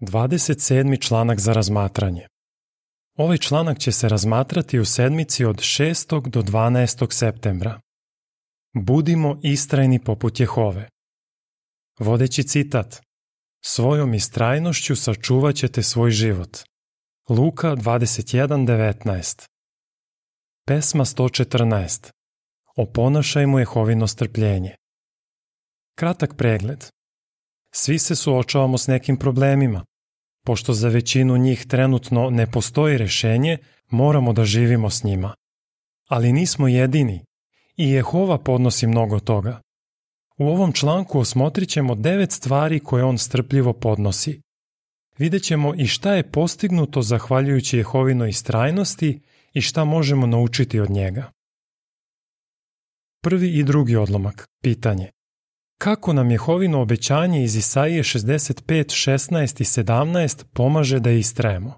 27. članak za razmatranje. Ovaj članak će se razmatrati u sedmici od 6. do 12. septembra. Budimo istrajni poput Jehove. Vodeći citat Svojom istrajnošću sačuvat ćete svoj život. Luka 21.19 Pesma 114 Oponašajmo Jehovino strpljenje. Kratak pregled. Svi se suočavamo s nekim problemima. Pošto za većinu njih trenutno ne postoji rešenje, moramo da živimo s njima. Ali nismo jedini i Jehova podnosi mnogo toga. U ovom članku osmotrit ćemo devet stvari koje on strpljivo podnosi. Vidjet ćemo i šta je postignuto zahvaljujući Jehovinoj istrajnosti i šta možemo naučiti od njega. Prvi i drugi odlomak, pitanje. Kako nam Jehovino obećanje iz Isaije 65, 16 i 17 pomaže da istrajemo?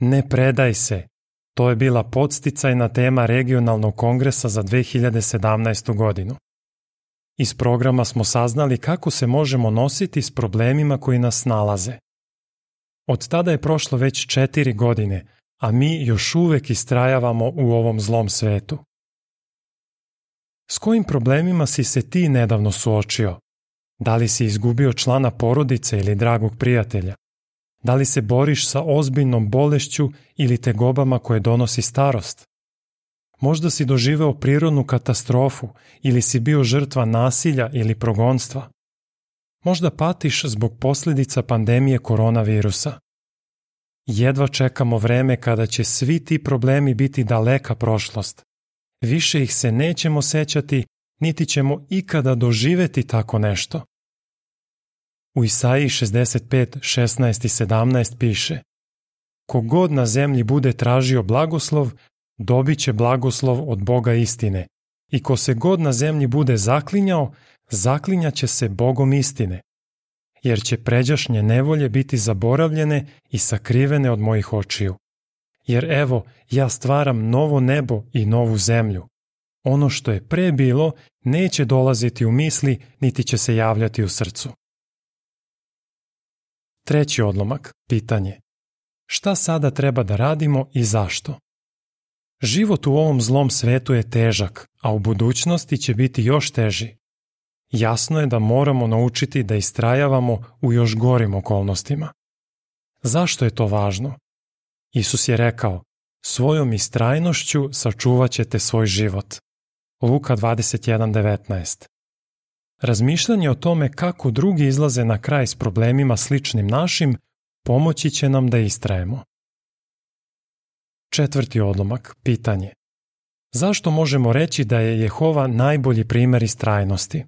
Ne predaj se. To je bila podsticajna tema regionalnog kongresa za 2017. godinu. Iz programa smo saznali kako se možemo nositi s problemima koji nas nalaze. Od tada je prošlo već četiri godine, a mi još uvek istrajavamo u ovom zlom svetu. S kojim problemima si se ti nedavno suočio? Da li si izgubio člana porodice ili dragog prijatelja? Da li se boriš sa ozbiljnom bolešću ili tegobama koje donosi starost? Možda si doživeo prirodnu katastrofu ili si bio žrtva nasilja ili progonstva. Možda patiš zbog posljedica pandemije koronavirusa. Jedva čekamo vreme kada će svi ti problemi biti daleka prošlost. Više ih se nećemo sećati, niti ćemo ikada doživeti tako nešto. U Isaiji 65, 16 i 17 piše Kogod na zemlji bude tražio blagoslov, dobit će blagoslov od Boga istine. I ko se god na zemlji bude zaklinjao, zaklinjaće se Bogom istine. Jer će pređašnje nevolje biti zaboravljene i sakrivene od mojih očiju. Jer evo, ja stvaram novo nebo i novu zemlju. Ono što je pre bilo neće dolaziti u misli, niti će se javljati u srcu. Treći odlomak, pitanje. Šta sada treba da radimo i zašto? Život u ovom zlom svetu je težak, a u budućnosti će biti još teži. Jasno je da moramo naučiti da istrajavamo u još gorim okolnostima. Zašto je to važno? Isus je rekao, svojom istrajnošću sačuvat ćete svoj život. Luka 21.19 Razmišljanje o tome kako drugi izlaze na kraj s problemima sličnim našim pomoći će nam da istrajemo. Četvrti odlomak, pitanje. Zašto možemo reći da je Jehova najbolji primer istrajnosti?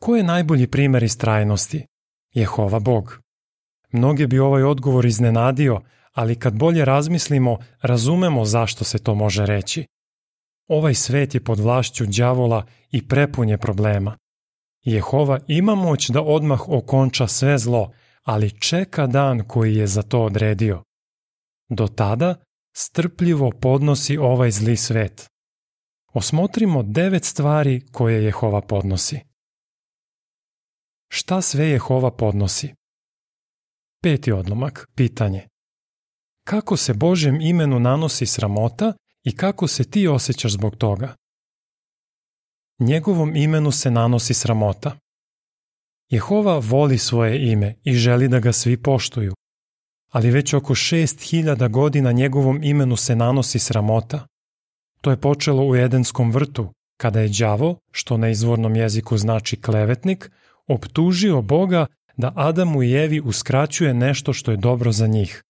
Ko je najbolji primer istrajnosti? Jehova Bog. Mnoge bi ovaj odgovor iznenadio, ali kad bolje razmislimo, razumemo zašto se to može reći. Ovaj svet je pod vlašću đavola i prepun je problema. Jehova ima moć da odmah okonča sve zlo, ali čeka dan koji je za to odredio. Do tada strpljivo podnosi ovaj zli svet. Osmotrimo devet stvari koje Jehova podnosi. Šta sve Jehova podnosi? Peti odlomak, pitanje. Kako se Božjem imenu nanosi sramota i kako se ti osjećaš zbog toga? Njegovom imenu se nanosi sramota. Jehova voli svoje ime i želi da ga svi poštuju, ali već oko šest hiljada godina njegovom imenu se nanosi sramota. To je počelo u Edenskom vrtu, kada je đavo, što na izvornom jeziku znači klevetnik, optužio Boga da Adamu i Evi uskraćuje nešto što je dobro za njih.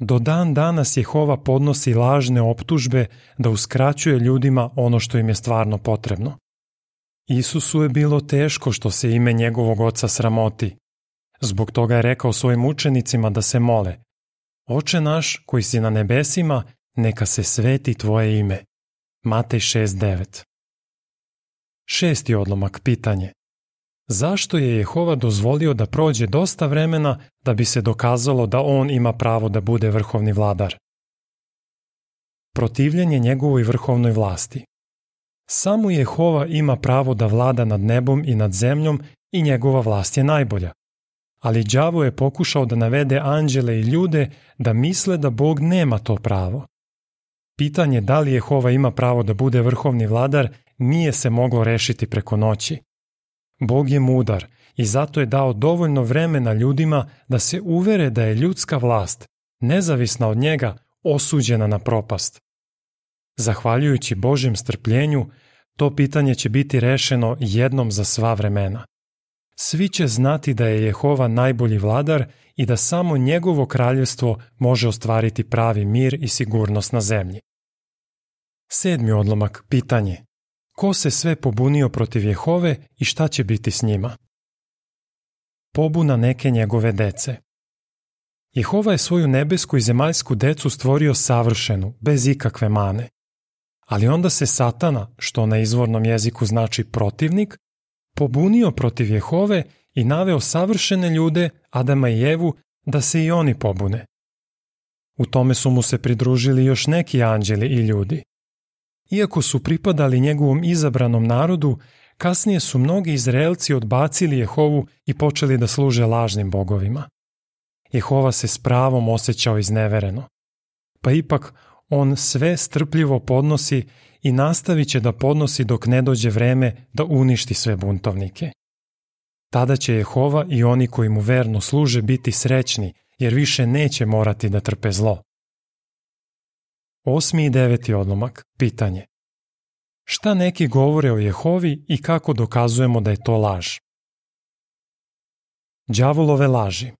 Do dan danas Jehova podnosi lažne optužbe da uskraćuje ljudima ono što im je stvarno potrebno. Isusu je bilo teško što se ime njegovog oca sramoti. Zbog toga je rekao svojim učenicima da se mole. Oče naš koji si na nebesima, neka se sveti tvoje ime. Matej 6.9 Šesti odlomak pitanje. Zašto je Jehova dozvolio da prođe dosta vremena da bi se dokazalo da on ima pravo da bude vrhovni vladar? Protivljenje njegovoj vrhovnoj vlasti. Samo Jehova ima pravo da vlada nad nebom i nad zemljom i njegova vlast je najbolja, ali đavo je pokušao da navede anđele i ljude da misle da Bog nema to pravo. Pitanje da li Jehova ima pravo da bude vrhovni vladar nije se moglo rešiti preko noći. Bog je mudar i zato je dao dovoljno vremena ljudima da se uvere da je ljudska vlast, nezavisna od njega, osuđena na propast. Zahvaljujući Božjem strpljenju, to pitanje će biti rešeno jednom za sva vremena. Svi će znati da je Jehova najbolji vladar i da samo njegovo kraljevstvo može ostvariti pravi mir i sigurnost na zemlji. Sedmi odlomak, pitanje. Ko se sve pobunio protiv Jehove i šta će biti s njima? Pobuna neke njegove dece. Jehova je svoju nebesku i zemaljsku decu stvorio savršenu, bez ikakve mane. Ali onda se Satana, što na izvornom jeziku znači protivnik, pobunio protiv Jehove i naveo savršene ljude, Adama i Evu, da se i oni pobune. U tome su mu se pridružili još neki anđeli i ljudi. Iako su pripadali njegovom izabranom narodu, kasnije su mnogi Izraelci odbacili Jehovu i počeli da služe lažnim bogovima. Jehova se s pravom osjećao iznevereno. Pa ipak on sve strpljivo podnosi i nastavit će da podnosi dok ne dođe vreme da uništi sve buntovnike. Tada će Jehova i oni koji mu verno služe biti srećni, jer više neće morati da trpe zlo. Osmi i deveti odlomak, pitanje. Šta neki govore o Jehovi i kako dokazujemo da je to laž? Đavolove laži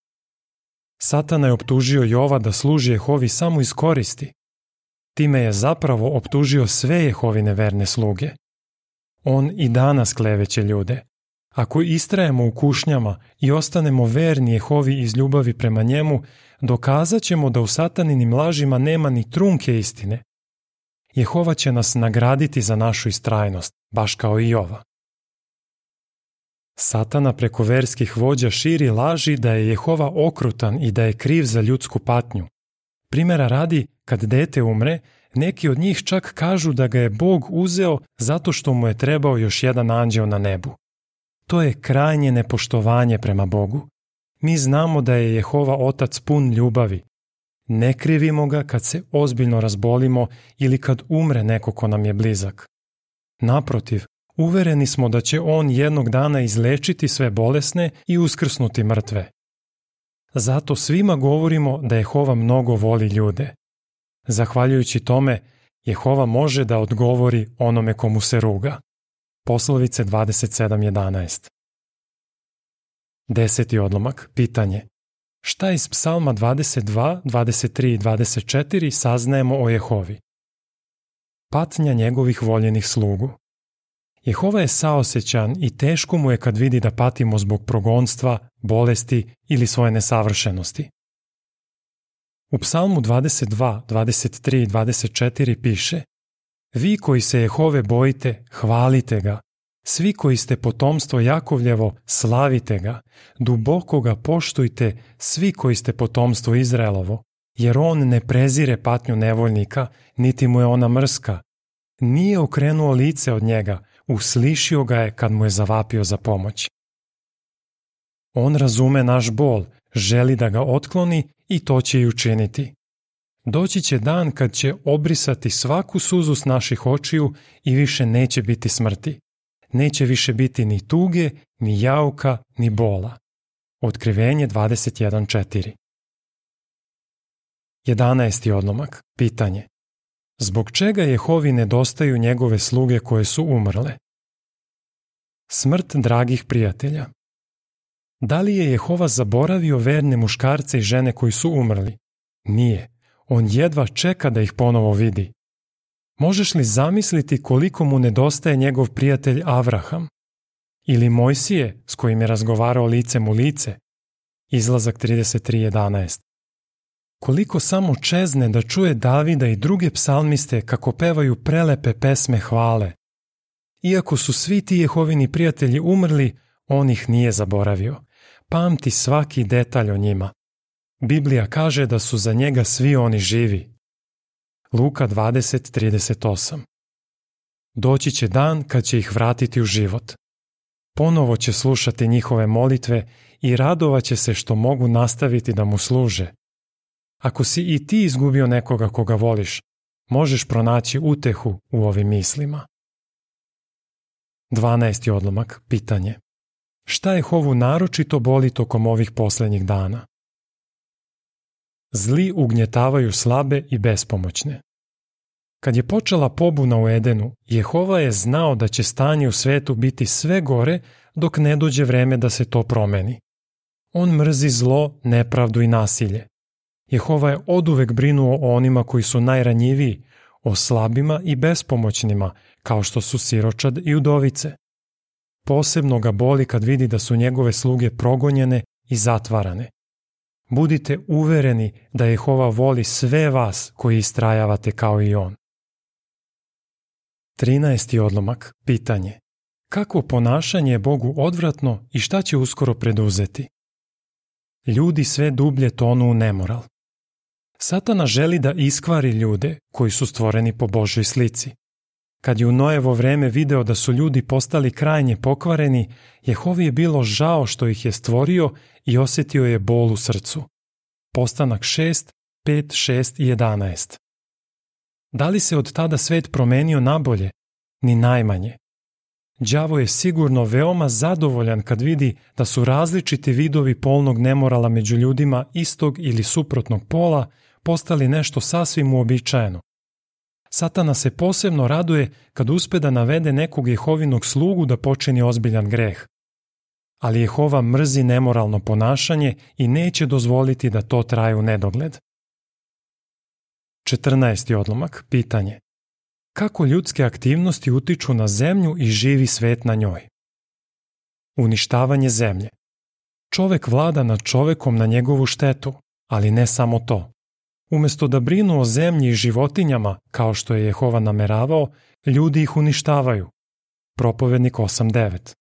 Satana je optužio Jova da služi Jehovi samo iz koristi. Time je zapravo optužio sve Jehovine verne sluge. On i danas kleveće ljude. Ako istrajemo u kušnjama i ostanemo verni Jehovi iz ljubavi prema njemu, dokazat ćemo da u sataninim lažima nema ni trunke istine. Jehova će nas nagraditi za našu istrajnost, baš kao i Jova. Satana preko verskih vođa širi laži da je Jehova okrutan i da je kriv za ljudsku patnju. Primera radi, kad dete umre, neki od njih čak kažu da ga je Bog uzeo zato što mu je trebao još jedan anđeo na nebu. To je krajnje nepoštovanje prema Bogu. Mi znamo da je Jehova Otac pun ljubavi. Ne krivimo ga kad se ozbiljno razbolimo ili kad umre neko ko nam je blizak. Naprotiv, uvereni smo da će On jednog dana izlečiti sve bolesne i uskrsnuti mrtve. Zato svima govorimo da Jehova mnogo voli ljude. Zahvaljujući tome, Jehova može da odgovori onome komu se ruga. Poslovice 27.11 Deseti odlomak, pitanje. Šta iz psalma 22, 23 i 24 saznajemo o Jehovi? Patnja njegovih voljenih slugu. Jehova je saosećan i teško mu je kad vidi da patimo zbog progonstva, bolesti ili svoje nesavršenosti. U psalmu 22, 23 i 24 piše Vi koji se Jehove bojite, hvalite ga. Svi koji ste potomstvo Jakovljevo, slavite ga. Duboko ga poštujte, svi koji ste potomstvo Izraelovo. Jer on ne prezire patnju nevoljnika, niti mu je ona mrska. Nije okrenuo lice od njega, uslišio ga je kad mu je zavapio za pomoć. On razume naš bol, želi da ga otkloni i to će i učiniti. Doći će dan kad će obrisati svaku suzu s naših očiju i više neće biti smrti. Neće više biti ni tuge, ni jauka, ni bola. Otkrivenje 21.4 11. odlomak. Pitanje. Zbog čega Jehovi nedostaju njegove sluge koje su umrle? Smrt dragih prijatelja. Da li je Jehova zaboravio verne muškarce i žene koji su umrli? Nije. On jedva čeka da ih ponovo vidi. Možeš li zamisliti koliko mu nedostaje njegov prijatelj Avraham? Ili Mojsije s kojim je razgovarao licem u lice? Izlazak 33.11 Koliko samo čezne da čuje Davida i druge psalmiste kako pevaju prelepe pesme hvale. Iako su svi ti Jehovini prijatelji umrli, on ih nije zaboravio pamti svaki detalj o njima. Biblija kaže da su za njega svi oni živi. Luka 20.38 Doći će dan kad će ih vratiti u život. Ponovo će slušati njihove molitve i radovaće se što mogu nastaviti da mu služe. Ako si i ti izgubio nekoga koga voliš, možeš pronaći utehu u ovim mislima. 12. odlomak, pitanje. Šta je Hovu naročito boli tokom ovih poslednjih dana? Zli ugnjetavaju slabe i bespomoćne. Kad je počela pobuna u Edenu, Jehova je znao da će stanje u svetu biti sve gore dok ne dođe vreme da se to promeni. On mrzi zlo, nepravdu i nasilje. Jehova je oduvek brinuo o onima koji su najranjiviji, o slabima i bespomoćnima, kao što su siročad i udovice. Posebno ga boli kad vidi da su njegove sluge progonjene i zatvarane. Budite uvereni da Jehova voli sve vas koji istrajavate kao i on. 13. odlomak, pitanje. Kako ponašanje je Bogu odvratno i šta će uskoro preduzeti? Ljudi sve dublje tonu u nemoral. Satana želi da iskvari ljude koji su stvoreni po Božoj slici. Kad je u Nojevo vreme video da su ljudi postali krajnje pokvareni, Jehovi je bilo žao što ih je stvorio i osetio je bol u srcu. Postanak 6, 5, 6 i 11. Da li se od tada svet promenio nabolje? Ni najmanje. Đavo je sigurno veoma zadovoljan kad vidi da su različiti vidovi polnog nemorala među ljudima istog ili suprotnog pola postali nešto sasvim uobičajeno. Satana se posebno raduje kad uspe da navede nekog Jehovinog slugu da počini ozbiljan greh. Ali Jehova mrzi nemoralno ponašanje i neće dozvoliti da to traje u nedogled. 14. odlomak, pitanje. Kako ljudske aktivnosti utiču na zemlju i živi svet na njoj? Uništavanje zemlje. Čovek vlada nad čovekom na njegovu štetu, ali ne samo to. Umesto da brinu o zemlji i životinjama, kao što je Jehova nameravao, ljudi ih uništavaju. Propovednik 8.9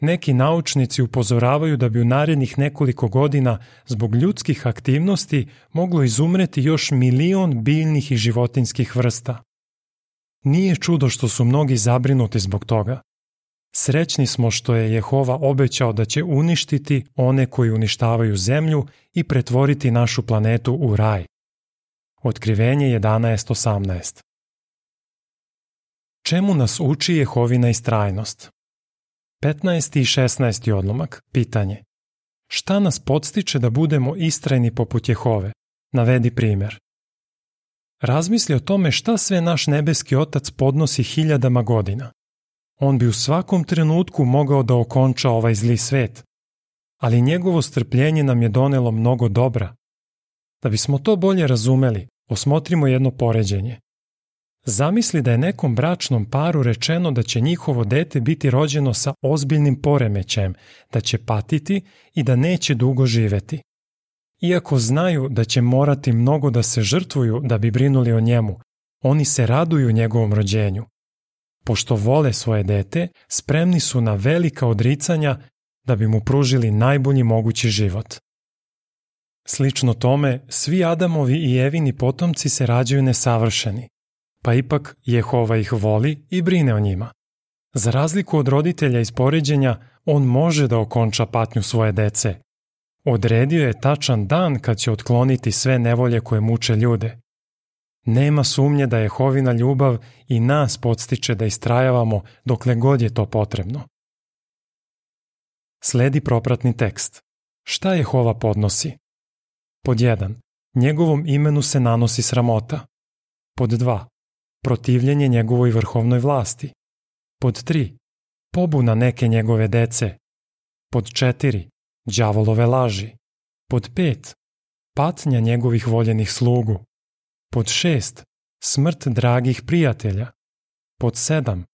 Neki naučnici upozoravaju da bi u narednih nekoliko godina zbog ljudskih aktivnosti moglo izumreti još milion biljnih i životinskih vrsta. Nije čudo što su mnogi zabrinuti zbog toga. Srećni smo što je Jehova obećao da će uništiti one koji uništavaju zemlju i pretvoriti našu planetu u raj. Otkrivenje 11.18 Čemu nas uči Jehovina istrajnost? 15. i 16. odlomak, pitanje. Šta nas podstiče da budemo istrajni poput Jehove? Navedi primer. Razmisli o tome šta sve naš nebeski otac podnosi hiljadama godina. On bi u svakom trenutku mogao da okonča ovaj zli svet, ali njegovo strpljenje nam je donelo mnogo dobra. Da bismo to bolje razumeli, osmotrimo jedno poređenje. Zamisli da je nekom bračnom paru rečeno da će njihovo dete biti rođeno sa ozbiljnim poremećajem, da će patiti i da neće dugo živeti. Iako znaju da će morati mnogo da se žrtvuju da bi brinuli o njemu, oni se raduju njegovom rođenju. Pošto vole svoje dete, spremni su na velika odricanja da bi mu pružili najbolji mogući život. Slično tome, svi Adamovi i Evini potomci se rađaju nesavršeni, pa ipak Jehova ih voli i brine o njima. Za razliku od roditelja iz poređenja, on može da okonča patnju svoje dece. Odredio je tačan dan kad će otkloniti sve nevolje koje muče ljude. Nema sumnje da Jehovina ljubav i nas podstiče da istrajavamo dokle god je to potrebno. Sledi propratni tekst. Šta Jehova podnosi? Pod 1. Njegovom imenu se nanosi sramota. Pod 2. Protivljenje njegovoj vrhovnoj vlasti. Pod 3. Pobuna neke njegove dece. Pod 4. Đavolove laži. Pod 5. Patnja njegovih voljenih slugu. Pod 6. Smrt dragih prijatelja. Pod 7.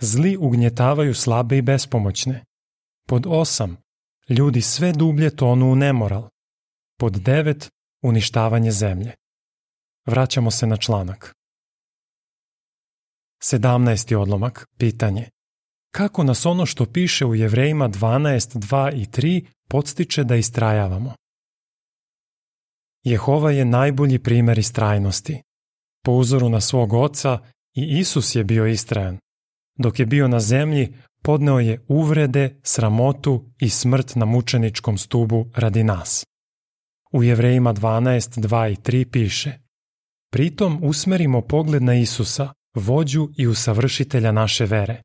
Zli ugnjetavaju slabe i bespomoćne. Pod 8. Ljudi sve dublje tonu u nemoral. Pod 9. Uništavanje zemlje. Vraćamo se na članak. 17. odlomak, pitanje. Kako nas ono što piše u Jevrejima 12, 2 i 3 podstiče da istrajavamo? Jehova je najbolji primer istrajnosti. Po uzoru na svog oca i Isus je bio istrajan. Dok je bio na zemlji, podneo je uvrede, sramotu i smrt na mučeničkom stubu radi nas. U Jevrejima 12, 2 i 3 piše Pritom usmerimo pogled na Isusa, vođu i usavršitelja naše vere.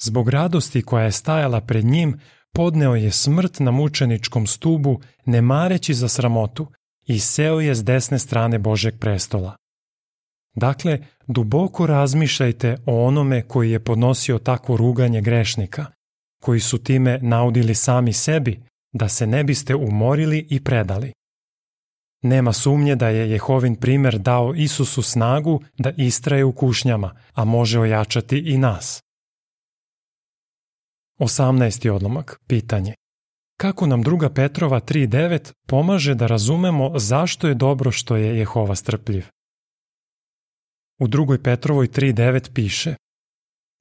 Zbog radosti koja je stajala pred njim, podneo je smrt na mučeničkom stubu, ne mareći za sramotu, i seo je s desne strane Božeg prestola. Dakle, duboko razmišljajte o onome koji je podnosio takvo ruganje grešnika, koji su time naudili sami sebi, da se ne biste umorili i predali. Nema sumnje da je Jehovin primer dao Isusu snagu da istraje u kušnjama, a može ojačati i nas. 18. odlomak, pitanje. Kako nam druga Petrova 3.9 pomaže da razumemo zašto je dobro što je Jehova strpljiv? U drugoj Petrovoj 3.9 piše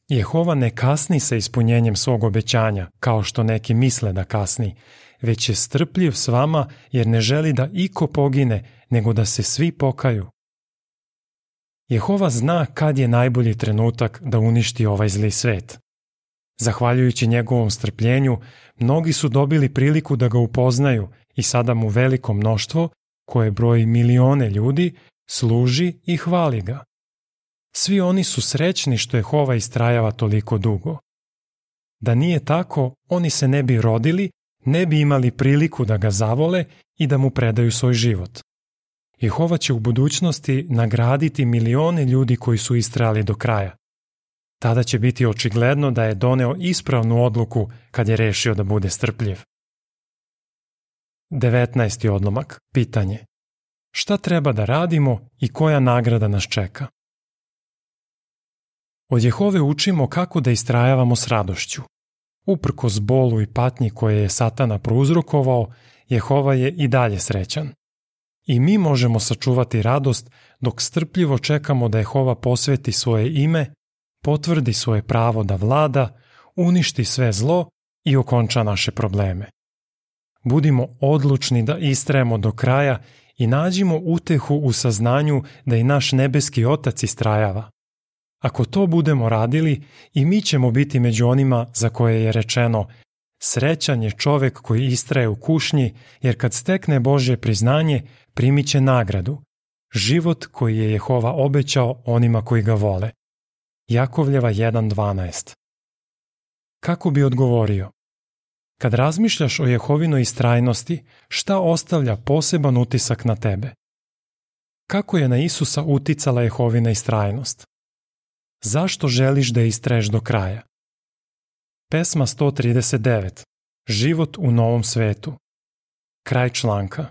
Jehova ne kasni sa ispunjenjem svog obećanja, kao što neki misle da kasni, već je strpljiv s vama jer ne želi da iko pogine, nego da se svi pokaju. Jehova zna kad je najbolji trenutak da uništi ovaj zli svet. Zahvaljujući njegovom strpljenju, mnogi su dobili priliku da ga upoznaju i sada mu veliko mnoštvo, koje broji milione ljudi, služi i hvali ga. Svi oni su srećni što Jehova istrajava toliko dugo. Da nije tako, oni se ne bi rodili, ne bi imali priliku da ga zavole i da mu predaju svoj život. Jehova će u budućnosti nagraditi milione ljudi koji su istrajali do kraja. Tada će biti očigledno da je doneo ispravnu odluku kad je rešio da bude strpljiv. 19. odlomak. Pitanje. Šta treba da radimo i koja nagrada nas čeka? Od Jehove učimo kako da istrajavamo s radošću. Uprkos bolu i patnji koje je satana prouzrokovao, Jehova je i dalje srećan. I mi možemo sačuvati radost dok strpljivo čekamo da Jehova posveti svoje ime, potvrdi svoje pravo da vlada, uništi sve zlo i okonča naše probleme. Budimo odlučni da istrajemo do kraja i nađimo utehu u saznanju da i naš nebeski Otac istrajava. Ako to budemo radili, i mi ćemo biti među onima za koje je rečeno Srećan je čovek koji istraje u kušnji, jer kad stekne Božje priznanje, primit će nagradu, život koji je Jehova obećao onima koji ga vole. Jakovljeva 1.12 Kako bi odgovorio? Kad razmišljaš o Jehovinoj istrajnosti, šta ostavlja poseban utisak na tebe? Kako je na Isusa uticala Jehovina istrajnost? Zašto želiš da istraješ do kraja? Pesma 139. Život u novom svetu. Kraj članka.